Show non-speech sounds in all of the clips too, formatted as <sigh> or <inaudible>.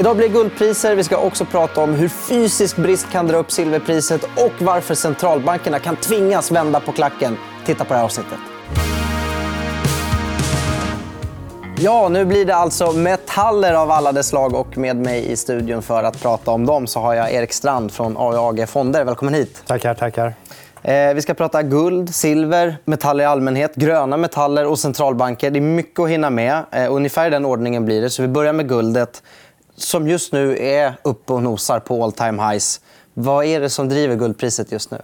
Idag blir det guldpriser. Vi ska också prata om hur fysisk brist kan dra upp silverpriset och varför centralbankerna kan tvingas vända på klacken. Titta på det här avsnittet. Ja, nu blir det alltså metaller av alla dess slag och med mig i studion för att prata om dem så har jag Erik Strand från AAG Fonder. Välkommen hit. Tackar, tackar. Eh, vi ska prata guld, silver, metaller i allmänhet, gröna metaller och centralbanker. Det är mycket att hinna med. Eh, ungefär i den ordningen blir det. Så vi börjar med guldet som just nu är uppe och nosar på all time highs. Vad är det som driver guldpriset just nu?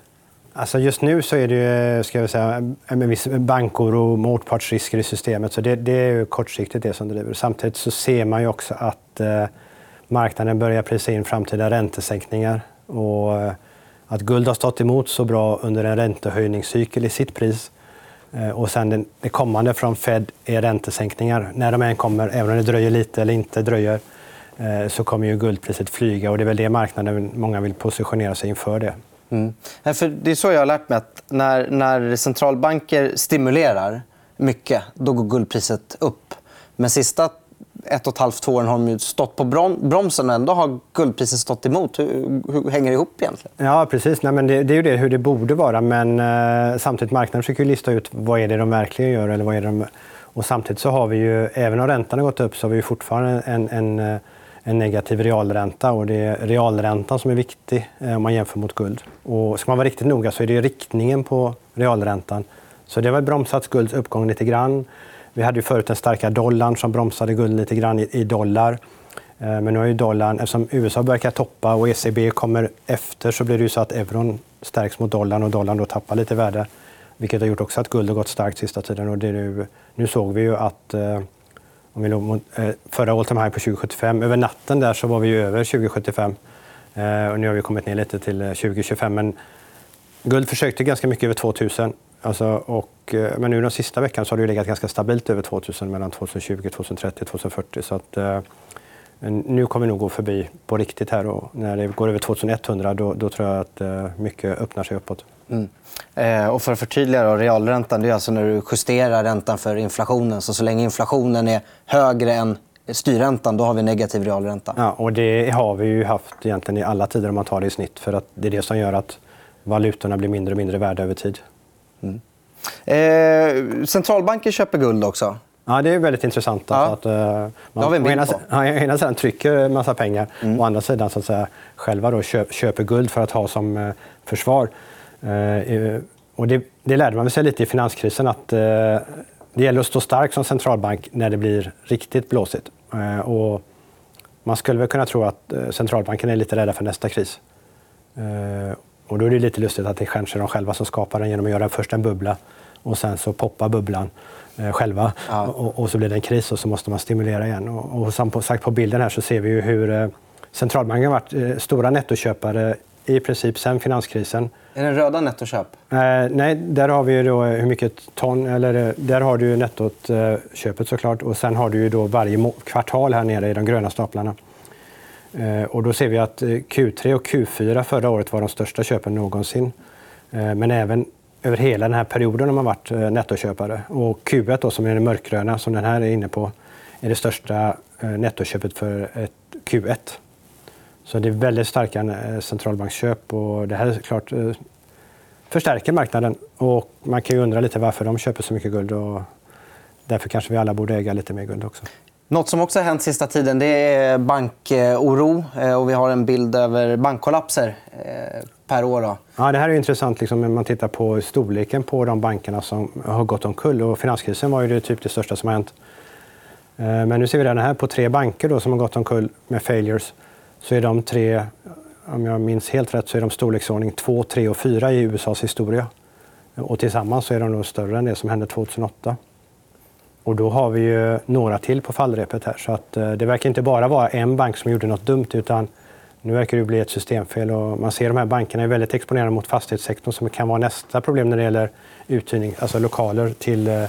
Alltså just nu så är det ska jag säga, en viss bankoro, motpartsrisker i systemet. Så det, det är kortsiktigt det som driver. Samtidigt så ser man ju också att eh, marknaden börjar prisa in framtida räntesänkningar. Och, eh, att guld har stått emot så bra under en räntehöjningscykel i sitt pris. Eh, och sen den, det kommande från Fed är räntesänkningar. När de än kommer, även om det dröjer lite eller inte dröjer, Eh, så kommer ju guldpriset flyga. och Det är väl det marknaden många vill positionera sig inför. det. Mm. För det är så jag har lärt mig att när, när centralbanker stimulerar mycket, då går guldpriset upp. Men sista ett och ett halvt, två åren har de stått på bromsen och ändå har guldpriset stått emot. Hur, hur hänger det ihop egentligen? Ja, precis. Nej, men det, det är ju det, hur det borde vara. Men eh, samtidigt marknaden försöker lista ut vad är det de verkligen gör. Eller vad är de... Och samtidigt så har vi ju, även om räntan har gått upp, så har vi fortfarande en, en eh, en negativ realränta. Och det är realräntan som är viktig eh, om man jämför mot guld. Och ska man vara riktigt noga så är det riktningen på realräntan. Så det har bromsat gulds uppgång lite grann. Vi hade ju förut den starka dollarn som bromsade guld lite grann i dollar. Eh, men nu har ju dollarn, eftersom USA börjar toppa och ECB kommer efter så blir det ju så att euron stärks mot dollarn och dollarn då tappar lite värde. Vilket har gjort också att guld har gått starkt sista tiden. Och det nu, nu såg vi ju att eh, om vi låg mot, eh, förra all time high på 2075. Över natten där så var vi över 2075. Eh, och nu har vi kommit ner lite till eh, 2025. Men guld försökte ganska mycket över 2000. Alltså, och, eh, men nu den sista veckan så har det legat ganska stabilt över 2000 mellan 2020, 2030 2040. Så att, eh, nu kommer vi nog gå förbi på riktigt här. Och när det går över 2100 då, då tror jag att eh, mycket öppnar sig uppåt. Mm. Eh, och för att förtydliga, då, realräntan det är alltså när du justerar räntan för inflationen. Så, så länge inflationen är högre än styrräntan då har vi negativ realränta. Ja, och det har vi ju haft egentligen i alla tider om man tar det i snitt. För att det är det som gör att valutorna blir mindre och mindre värda över tid. Mm. Eh, centralbanker köper guld också. Ja, det är väldigt intressant. Ja. Att, uh, man vi å, ena, ja, <laughs> ena sidan trycker en massa pengar mm. å andra sidan så att säga, själva då köp, köper guld för att ha som uh, försvar. Uh, och det, det lärde man sig lite i finanskrisen. att uh, Det gäller att stå stark som centralbank när det blir riktigt blåsigt. och man skulle väl kunna tro att centralbanken är lite rädda för nästa kris. och då är det lite lustigt att det kanske är de själva som skapar den genom att göra först en bubbla och sen så poppar bubblan eh, själva. Ja. Och, och, så blir det en kris och så måste man stimulera igen. Och, och som sagt på bilden här så ser vi ju hur eh, centralbanken har varit eh, stora nettoköpare i princip sen finanskrisen. Är det röda nettoköp? Eh, nej, där har vi då hur mycket ton... Eller, eh, där har du nettot, eh, köpet såklart. Och sen har du då varje kvartal här nere i de gröna staplarna. Eh, och då ser vi att Q3 och Q4 förra året var de största köpen någonsin. Men även över hela den här perioden har man varit eh, nettoköpare. Och Q1, då, som är det mörkgröna, som den här är inne på, är det största eh, nettoköpet för ett Q1. Så det är väldigt starka eh, centralbanksköp och det här är klart förstärker marknaden. Och man kan ju undra lite varför de köper så mycket guld. Och därför kanske vi alla borde äga lite mer guld också. Något som också har hänt sista tiden det är bankoro. Och vi har en bild över bankkollapser per år. Då. Ja, det här är intressant liksom, när man tittar på storleken på de bankerna som har gått omkull. Och finanskrisen var ju det, typ det största som har hänt. Eh, men nu ser vi den här på tre banker då, som har gått omkull med failures. Så är de tre, om jag minns helt rätt, så är de storleksordning 2, 3 och 4 i USAs historia. Och tillsammans så är de nog större än det som hände 2008. Och då har vi ju några till på fallrepet här. Så att, eh, det verkar inte bara vara en bank som gjorde något dumt, utan nu verkar det bli ett systemfel och man ser de här bankerna är väldigt exponerade mot fastighetssektorn som kan vara nästa problem när det gäller uthyrning, alltså lokaler till eh,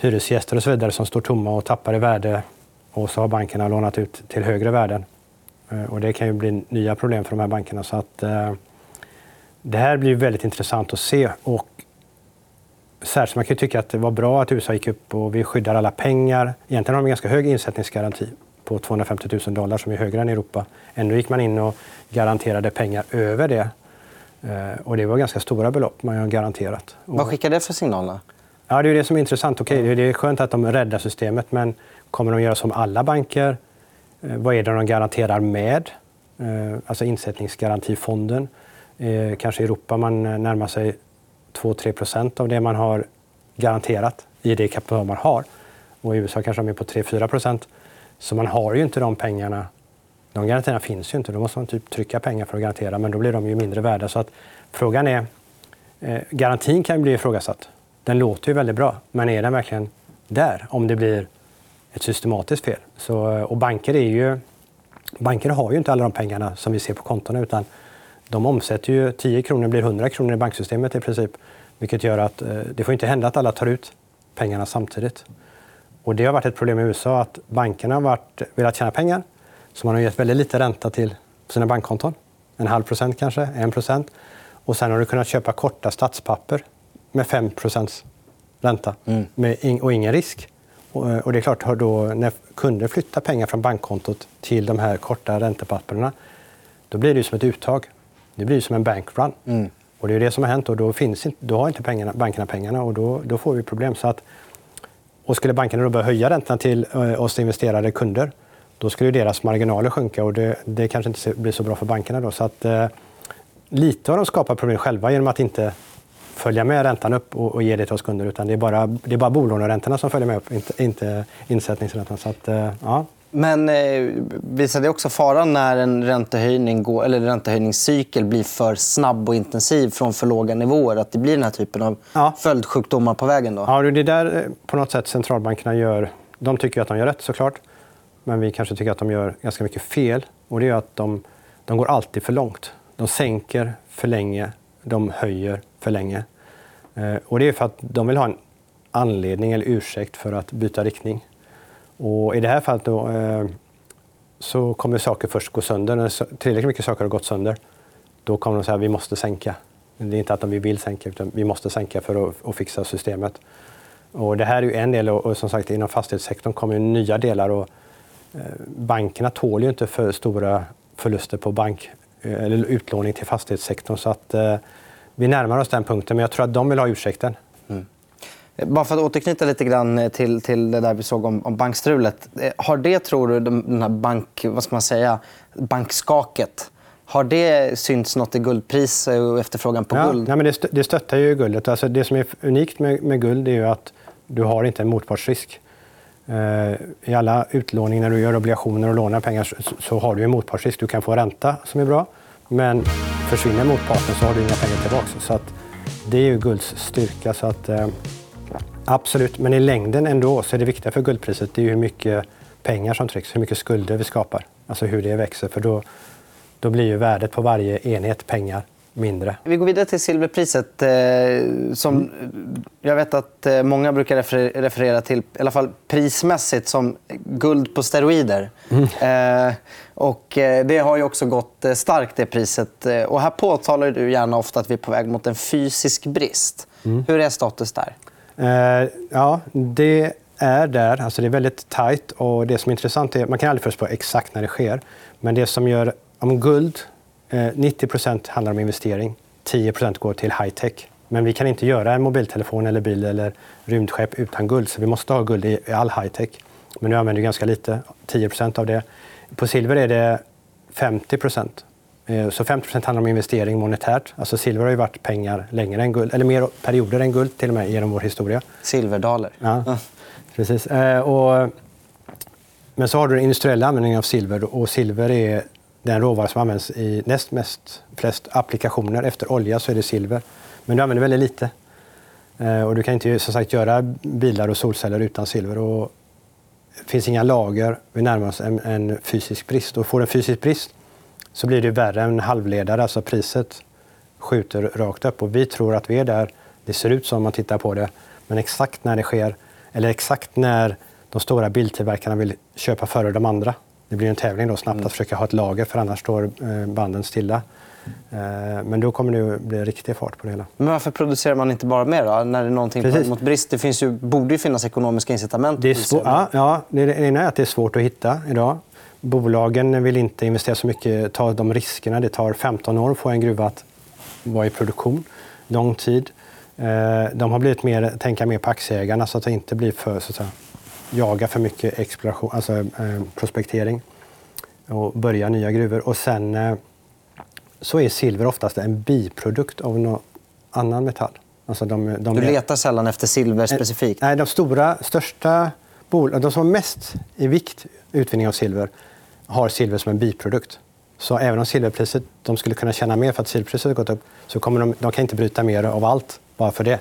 hyresgäster och så vidare som står tomma och tappar i värde och så har bankerna lånat ut till högre värden. Eh, och det kan ju bli nya problem för de här bankerna. Så att, eh, det här blir väldigt intressant att se. Och särskilt man kan tycka att det var bra att USA gick upp och vi skyddar alla pengar. Egentligen har de en ganska hög insättningsgaranti på 250 000 dollar som är högre än i Europa. Ändå gick man in och garanterade pengar över det. Eh, och det var ganska stora belopp man har garanterat. Vad skickar det för signaler? Ja, det är det som är intressant. Okej, det är skönt att de räddar systemet, men kommer de göra som alla banker? Eh, vad är det de garanterar med? Eh, alltså insättningsgarantifonden. Eh, kanske i Europa man närmar sig 2-3 procent av det man har garanterat i det kapital man har. Och I USA kanske de är på 3-4 procent. Så man har ju inte de pengarna. De garantierna finns ju inte. Då måste man typ trycka pengar för att garantera, men då blir de ju mindre värda. Så att frågan är, eh, garantin kan bli ifrågasatt. Den låter ju väldigt bra, men är den verkligen där om det blir ett systematiskt fel? Så, och banker, är ju, banker har ju inte alla de pengarna som vi ser på kontona, utan de omsätter ju 10 kronor blir 100 kronor i banksystemet i princip. Vilket gör att eh, det får inte hända att alla tar ut pengarna samtidigt. Och det har varit ett problem i USA att bankerna har varit, velat tjäna pengar. Så man har gett väldigt lite ränta till sina bankkonton. En halv procent kanske, en procent. Och sen har du kunnat köpa korta statspapper med 5 procents ränta mm. med, och ingen risk. Och, eh, och, det är klart, då, när kunder flyttar pengar från bankkontot till de här korta räntepapperna, då blir det som ett uttag. Det blir som en bankrun. Mm. Och det är det som har hänt och då, finns inte, då har inte pengarna, bankerna pengarna och då, då får vi problem. Så att, och skulle bankerna då börja höja räntan till eh, oss investerade kunder, då skulle deras marginaler sjunka och det, det kanske inte blir så bra för bankerna. Då. Så att, eh, lite har de skapat problem själva genom att inte följa med räntan upp och, och ge det till oss kunder. Utan det är bara, det är bara bolåneräntorna som följer med upp, inte, inte insättningsräntan. Så att, eh, ja. Men eh, visar det också faran när en räntehöjning går, eller räntehöjningscykel blir för snabb och intensiv från för låga nivåer? Att det blir den här typen av ja. följdsjukdomar på vägen? Då? Ja, det är där eh, på något sätt centralbankerna gör... De tycker att de gör rätt, såklart. Men vi kanske tycker att de gör ganska mycket fel. Och det är att de, de går alltid för långt. De sänker för länge, de höjer för länge. Eh, och det är för att de vill ha en anledning eller ursäkt för att byta riktning. Och I det här fallet då, eh, så kommer saker först gå sönder. När tillräckligt mycket saker har gått sönder, då kommer de säga att vi måste sänka. Det är inte att de vill sänka, utan vi måste sänka för att, att fixa systemet. Och det här är en del och, som sagt inom fastighetssektorn kommer nya delar. Och, eh, bankerna tål ju inte för stora förluster på bank eh, eller utlåning till fastighetssektorn. Så att, eh, vi närmar oss den punkten, men jag tror att de vill ha ursäkten. Mm. Bara för att återknyta lite grann till, till det där vi såg om, om bankstrulet. Eh, har det, tror du, den här bank, vad ska man säga, bankskaket har det synts nåt i guldpris och efterfrågan på ja, guld? Ja, men det, det stöttar ju guldet. Alltså det som är unikt med, med guld är att du har inte en motpartsrisk. Eh, I alla utlåningar, när du gör obligationer och lånar pengar, så, så har du en motpartsrisk. Du kan få ränta som är bra, men försvinner motparten så har du inga pengar tillbaka. Så att det är ju gulds styrka. Så att, eh, Absolut, men i längden ändå så är det viktiga för guldpriset det är hur mycket pengar som trycks, hur mycket skulder vi skapar. Alltså hur det växer, för då, då blir ju värdet på varje enhet pengar mindre. Vi går vidare till silverpriset. Eh, som jag vet att eh, många brukar referera till, i alla fall prismässigt, som guld på steroider. Mm. Eh, och det har ju också gått starkt, det priset. Och här påtalar du gärna ofta att vi är på väg mot en fysisk brist. Mm. Hur är status där? Eh, ja, det är där. Alltså det är väldigt tajt. Och det som är intressant är man kan aldrig förutspå exakt när det sker. Men det som gör om guld, eh, 90% handlar om investering. 10% går till high tech. Men vi kan inte göra en mobiltelefon, eller bil eller rymdskepp utan guld. Så vi måste ha guld i all high tech. Men nu använder vi ganska lite, 10% av det. På silver är det 50 Eh, så 50% handlar om investering monetärt. Alltså silver har ju varit pengar längre än guld, eller mer perioder än guld till och med genom vår historia. Silverdaler. Ja, precis. Eh, och, men så har du den industriella användningen av silver och silver är den råvara som används i näst mest flest applikationer. Efter olja så är det silver. Men du använder väldigt lite. Eh, och du kan inte som sagt, göra bilar och solceller utan silver. Och det finns inga lager. Vi närmar oss en, en fysisk brist. Och får du en fysisk brist så blir det värre än halvledare. Alltså priset skjuter rakt upp. Och vi tror att vi är där. Det ser ut som om man tittar på det. Men exakt när det sker, eller exakt när de stora biltillverkarna vill köpa före de andra. Det blir en tävling då snabbt mm. att försöka ha ett lager, för annars står eh, banden stilla. Eh, men då kommer det att bli riktig fart på det hela. Men varför producerar man inte bara mer då? När det är någonting Precis. mot brist? Det finns ju, borde ju finnas ekonomiska incitament. Det är svår, ja, ja, det det ena är att det är svårt att hitta idag. Bolagen vill inte investera så mycket, ta de riskerna. Det tar 15 år att få en gruva att vara i produktion. Lång tid. Eh, De har blivit mer, tänka mer på aktieägarna så att det inte blir för, så att säga, jaga för mycket exploration, alltså, eh, prospektering och börja nya gruvor. Och sen eh, så är silver oftast en biprodukt av någon annan metall. Alltså de, de Du letar sällan efter silver specifikt. Nej, de stora, största de som har mest i vikt utvinning av silver, har silver som en biprodukt. Så även om silverpriset, de skulle kunna tjäna mer för att silverpriset har gått upp, så kommer de, de kan inte bryta mer av allt bara för det.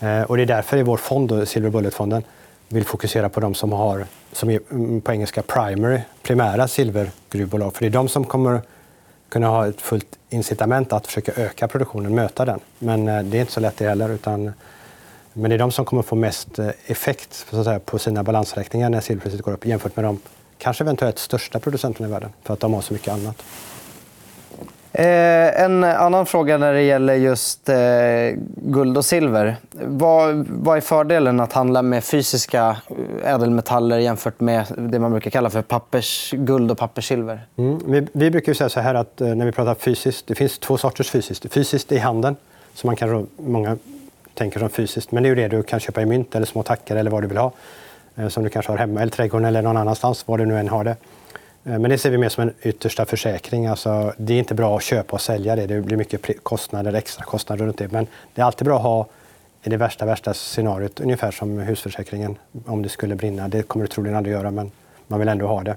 Eh, och det är därför i vår fond, Silver Bullet-fonden, vill fokusera på de som har, som är mm, på engelska primary, primära silvergruvbolag. För det är de som kommer kunna ha ett fullt incitament att försöka öka produktionen, möta den. Men eh, det är inte så lätt det heller. Utan, men det är de som kommer få mest eh, effekt så att säga, på sina balansräkningar när silverpriset går upp jämfört med de kanske eventuellt största producenterna i världen. För att de har så mycket annat. Eh, en annan fråga när det gäller just eh, guld och silver. Vad, vad är fördelen att handla med fysiska eh, ädelmetaller jämfört med det man brukar kalla för pappersguld och papperssilver? Mm. Vi, vi brukar säga så här att eh, när vi pratar fysiskt, det finns två sorters fysiskt. Fysiskt i handeln, som man kan, många tänker som fysiskt, men det är ju det du kan köpa i mynt eller små tackor eller vad du vill ha. Eh, som du kanske har hemma, eller trädgården eller någon annanstans, var du nu än har det. Eh, men det ser vi mer som en yttersta försäkring. Alltså, det är inte bra att köpa och sälja det. Det blir mycket kostnader, extra kostnader runt det. Men det är alltid bra att ha i det värsta, värsta scenariot, ungefär som husförsäkringen. Om det skulle brinna. Det kommer det troligen aldrig göra, men man vill ändå ha det.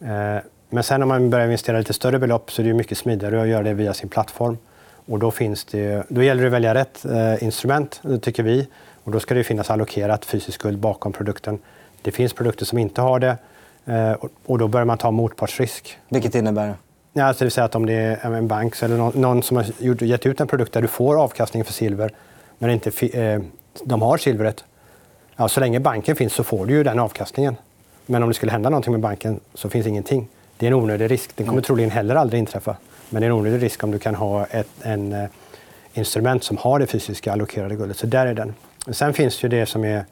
Eh, men sen om man börjar investera lite större belopp så är det mycket smidigare att göra det via sin plattform. Och då, finns det, då gäller det att välja rätt eh, instrument, tycker vi. Och då ska det finnas allokerat fysisk guld bakom produkten. Det finns produkter som inte har det. Eh, och- då börjar man ta motpartsrisk. Vilket innebär? Ja, alltså det vill säga att om det är en bank eller någon, som har gett ut en produkt där du får avkastning för silver, men inte eh, de har silvret. Ja, så länge banken finns så får du ju den avkastningen. Men om det skulle hända någonting med banken så finns ingenting. Det är en onödig risk. Den kommer troligen heller aldrig inträffa. Men det är en onödig risk om du kan ha ett en, eh, instrument som har det fysiska allokerade guldet. Så där är den. Sen finns ju det som är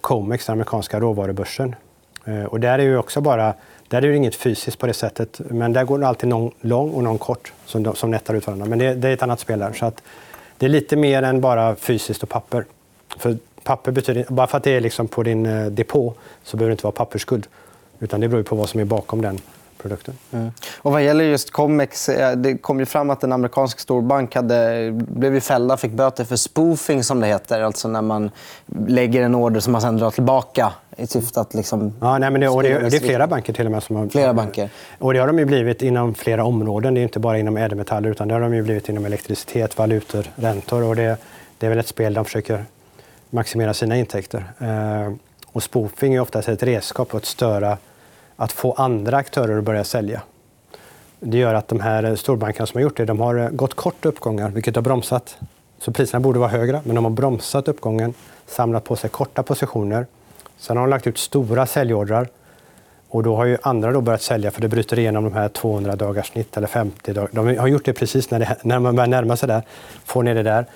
COMEX, den amerikanska råvarubörsen. Eh, och där är ju också bara, där är det inget fysiskt på det sättet, men där går det alltid någon lång och någon kort som, som nättar ut varandra. Men det, det är ett annat spel där. Så att det är lite mer än bara fysiskt och papper. För papper betyder, bara för att det är liksom på din eh, depå så behöver det inte vara pappersskuld. Utan det beror på vad som är bakom den produkten. Mm. Och vad gäller just Comex, eh, det kom ju fram att en amerikansk storbank hade, blev ju fällda fick böter för spoofing, som det heter. Alltså när man lägger en order som man sen drar tillbaka i syfte att... Liksom Ja, nej, men det, det, det är flera banker till och med som har... Flera banker. Och det har de ju blivit inom flera områden. Det är inte bara inom ädelmetaller utan det har de ju blivit inom elektricitet, valutor, räntor. Och det, det är väl ett spel de försöker maximera sina intäkter. Eh, och spoofing är oftast ett redskap för att störa, att få andra aktörer att börja sälja. Det gör att de här storbankerna som har gjort det, de har eh, gått kort uppgångar, vilket har bromsat. Så priserna borde vara högre, men de har bromsat uppgången, samlat på sig korta positioner. Sen har de lagt ut stora säljordrar. Och då har ju andra då börjat sälja för det bryter igenom de här 200 dagars snitt eller 50 dagar. De har gjort det precis när, det, när man börjar närma sig där, får ner det där.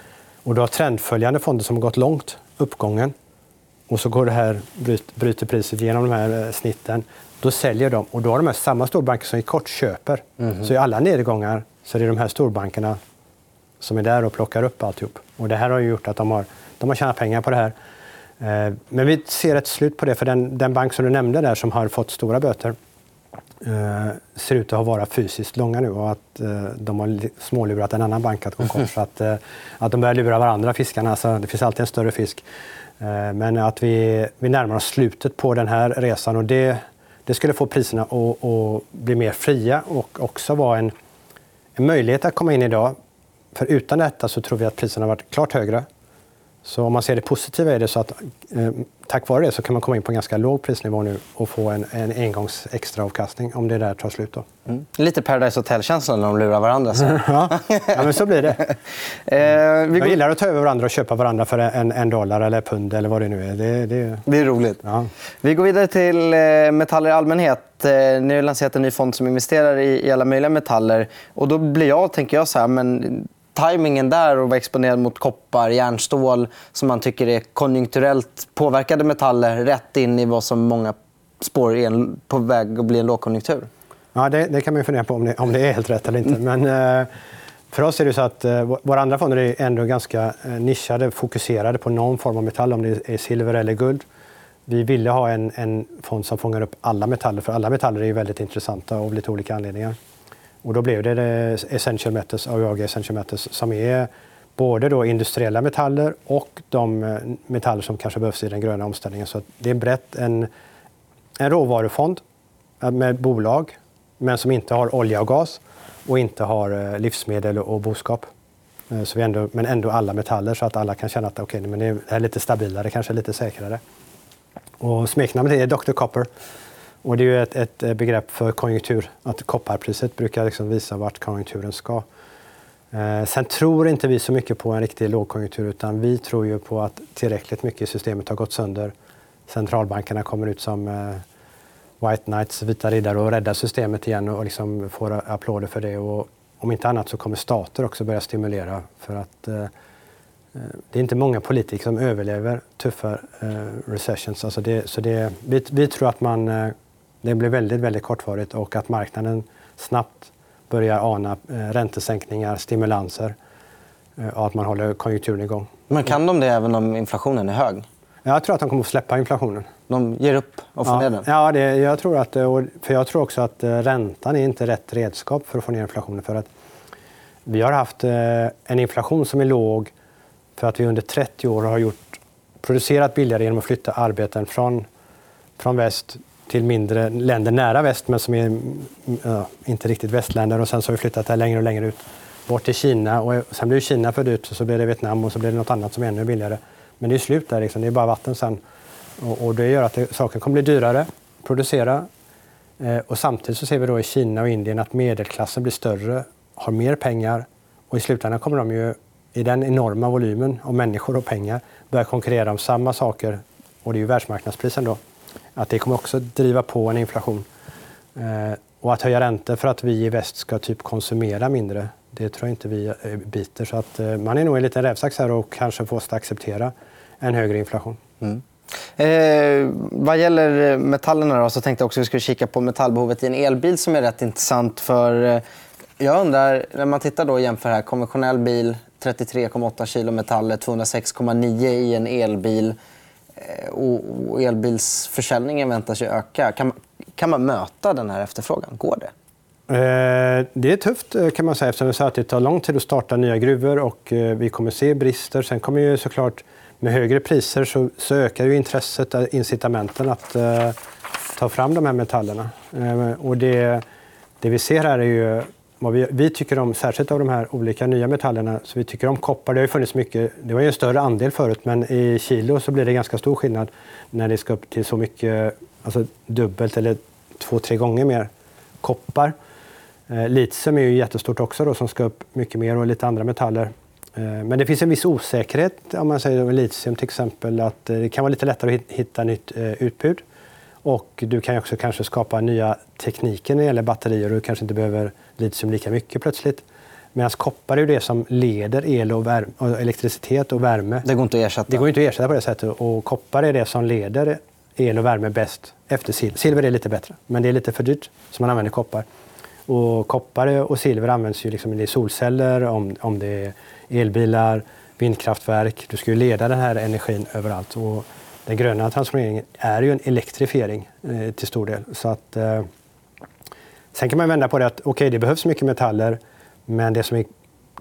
Och då har trendföljande fonder som har gått långt uppgången och så går det här, bryt- bryter priset genom de här eh, snitten. Då säljer de och då har de här samma storbanker som i kort köper. Så i alla nedgångar så är det de här storbankerna som är där och plockar upp alltihop. Och det här har gjort att de har, de har tjänat pengar på det här. Eh, Men vi ser ett slut på det, för den, den bank som du nämnde där som har fått stora böter eh, ser ut att vara fysiskt långa nu och att eh, de har smålurat en annan bank att gå <laughs> konkurs. att, eh, att de börjar lura varandra, fiskarna. Alltså, det finns alltid en större fisk. Eh, men att vi, vi närmar oss slutet på den här resan och det, det skulle få priserna att, att bli mer fria och också vara en, en möjlighet att komma in idag. För utan detta så tror vi att priserna har varit klart högre. Så om man ser det positiva är det så att eh, tack vare det så kan man komma in på en ganska låg prisnivå nu och få en, en engångs extra avkastning om det där tar slut. Då. Mm. Lite Paradise Hotel-känsla när de lurar varandra. Så. <laughs> ja. ja, men så blir det. <laughs> vi Jag gillar att ta över varandra och köpa varandra för en, en dollar eller pund eller vad det nu är. Det, det... det är roligt. Ja. Vi går vidare till eh, metaller i allmänhet. Eh, ni har lanserat en ny fond som investerar i, i alla möjliga metaller. Och då blir jag, tänker jag, så här, men tajmingen där och vara exponerad mot koppar, järnstål som man tycker är konjunkturellt påverkade metaller rätt in i vad som många spår är på väg att bli en lågkonjunktur? Ja, det, det kan man fundera på om det, om det, är helt rätt eller inte. Men, eh, för oss är det så att eh, våra andra fonder är ändå ganska eh, nischade, fokuserade på någon form av metall, om det är silver eller guld. Vi ville ha en, en fond som fångar upp alla metaller, för alla metaller är väldigt intressanta av lite olika anledningar. Och då blev det, det Essential Metals, AUAG Essential Metals, som är både då industriella metaller och de eh, metaller som kanske behövs i den gröna omställningen. Så det är brett en, en råvarufond eh, med bolag, men som inte har olja och gas och inte har eh, livsmedel och boskap. Så vi ändå, men ändå alla metaller så att alla kan känna att okay, men det är lite stabilare, kanske lite säkrare. Och smeknamnet är Dr. Copper. Och det är ett, ett, eh, begrepp för konjunktur. Att kopparpriset brukar liksom visa vart konjunkturen ska. Eh, sen tror inte vi så mycket på en riktig lågkonjunktur utan vi tror ju på att tillräckligt mycket i systemet har gått sönder. Centralbankerna kommer ut som eh, White Knights, vita riddare och räddar systemet igen och liksom får applåder för det. Och om inte annat så kommer stater också börja stimulera för att eh, eh det är inte många politiker som överlever tuffa eh, recessions. Alltså det, så det, vi, vi tror att man eh, det blir väldigt, väldigt kortvarigt och att marknaden snabbt börjar ana eh, räntesänkningar, stimulanser eh, och att man håller konjunkturen igång. Men kan de det även om inflationen är hög? Jag tror att de kommer att släppa inflationen. De ger upp och får ja, ner den? Ja, det, jag tror att, för jag tror också att eh, räntan är inte rätt redskap för att få ner inflationen. För att vi har haft en inflation som är låg för att vi under 30 år har gjort, producerat billigare genom att flytta arbeten från, från väst till mindre länder nära väst, men som är mm, ja, inte riktigt västländer. Och sen så har vi flyttat det längre och längre ut, bort till Kina. Och sen blir Kina för dyrt, och så blir det Vietnam och så blir det något annat som är ännu billigare. Men det är slut där, liksom. det är bara vatten sen. Och, och det gör att det, saker kommer bli dyrare att producera. Eh, och samtidigt så ser vi då i Kina och Indien att medelklassen blir större, har mer pengar och i slutändan kommer de ju i den enorma volymen av människor och pengar börja konkurrera om samma saker. Och det är ju världsmarknadsprisen då att det kommer också driva på en inflation. Eh, och att höja räntor för att vi i väst ska typ konsumera mindre, det tror jag inte vi eh, biter. Så att eh, man är nog en liten rävsax här och kanske måste acceptera en högre inflation. Mm. Eh, vad gäller metallerna då, så tänkte jag också att vi skulle kika på metallbehovet i en elbil som är rätt intressant. för Jag undrar, när man tittar då och jämför här, konventionell bil 33,8 kilo metaller, 206,9 i en elbil. Eh, och elbilsförsäljningen väntas ju öka. Kan, kan man möta den här efterfrågan? Går det? Eh, det är tufft eh, kan man säga eftersom att det tar lång tid att starta nya gruvor och vi kommer se brister. Sen kommer ju såklart med högre priser så, så ökar ju intresset, incitamenten att ta fram de här metallerna. Och det, det vi ser här är ju vad vi, vi, tycker om, särskilt av de här olika nya metallerna, så vi tycker om koppar. Det har funnits mycket, det var ju en större andel förut, men i kilo så blir det ganska stor skillnad när det ska upp till så mycket, alltså dubbelt eller två, tre gånger mer koppar. Eh, litium är ju jättestort också då, som ska upp mycket mer och lite andra metaller. Eh, men det finns en viss osäkerhet om man säger med litium till exempel, att eh, det kan vara lite lättare att hitta nytt eh, utbud. Och du kan också kanske skapa nya tekniker när det gäller batterier och du kanske inte behöver litium lika mycket plötsligt. Medan koppar är det som leder el och, värme, och, elektricitet och värme. Det går inte att ersätta? Det går inte att ersätta på det sättet. Och koppar är det som leder el och värme bäst efter silver. Silver är lite bättre, men det är lite för dyrt, så man använder koppar. Och koppar och silver används ju liksom i solceller, om, om det är elbilar, vindkraftverk. Du ska ju leda den här energin överallt. Och den gröna transformeringen är ju en elektrifiering eh, till stor del. Så att, eh, sen kan man vända på det att okay, det behövs mycket metaller, men det som är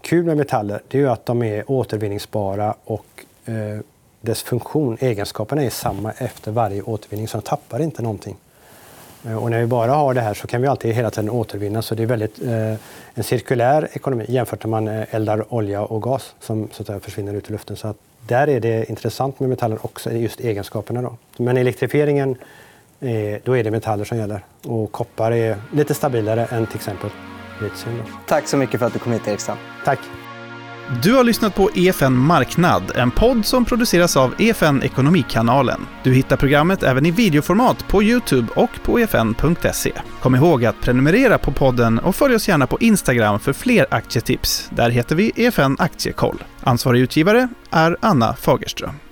kul med metaller det är att de är återvinningsbara och eh, dess funktion, egenskaperna är samma efter varje återvinning, så de tappar inte någonting. Eh, och när vi bara har det här så kan vi alltid hela tiden återvinna. Så det är väldigt, eh, en cirkulär ekonomi jämfört med man eh, eldar olja och gas som så att säga, försvinner ut i luften. Så att där är det intressant med metaller också, just egenskaperna. Då. Men elektrifieringen, då är det metaller som gäller. Och koppar är lite stabilare än till exempel litium. Tack så mycket för att du kom hit Eriksson. Tack. Du har lyssnat på EFN Marknad, en podd som produceras av EFN Ekonomikanalen. Du hittar programmet även i videoformat på Youtube och på efn.se. Kom ihåg att prenumerera på podden och följ oss gärna på Instagram för fler aktietips. Där heter vi EFN Aktiekoll. Ansvarig utgivare är Anna Fagerström.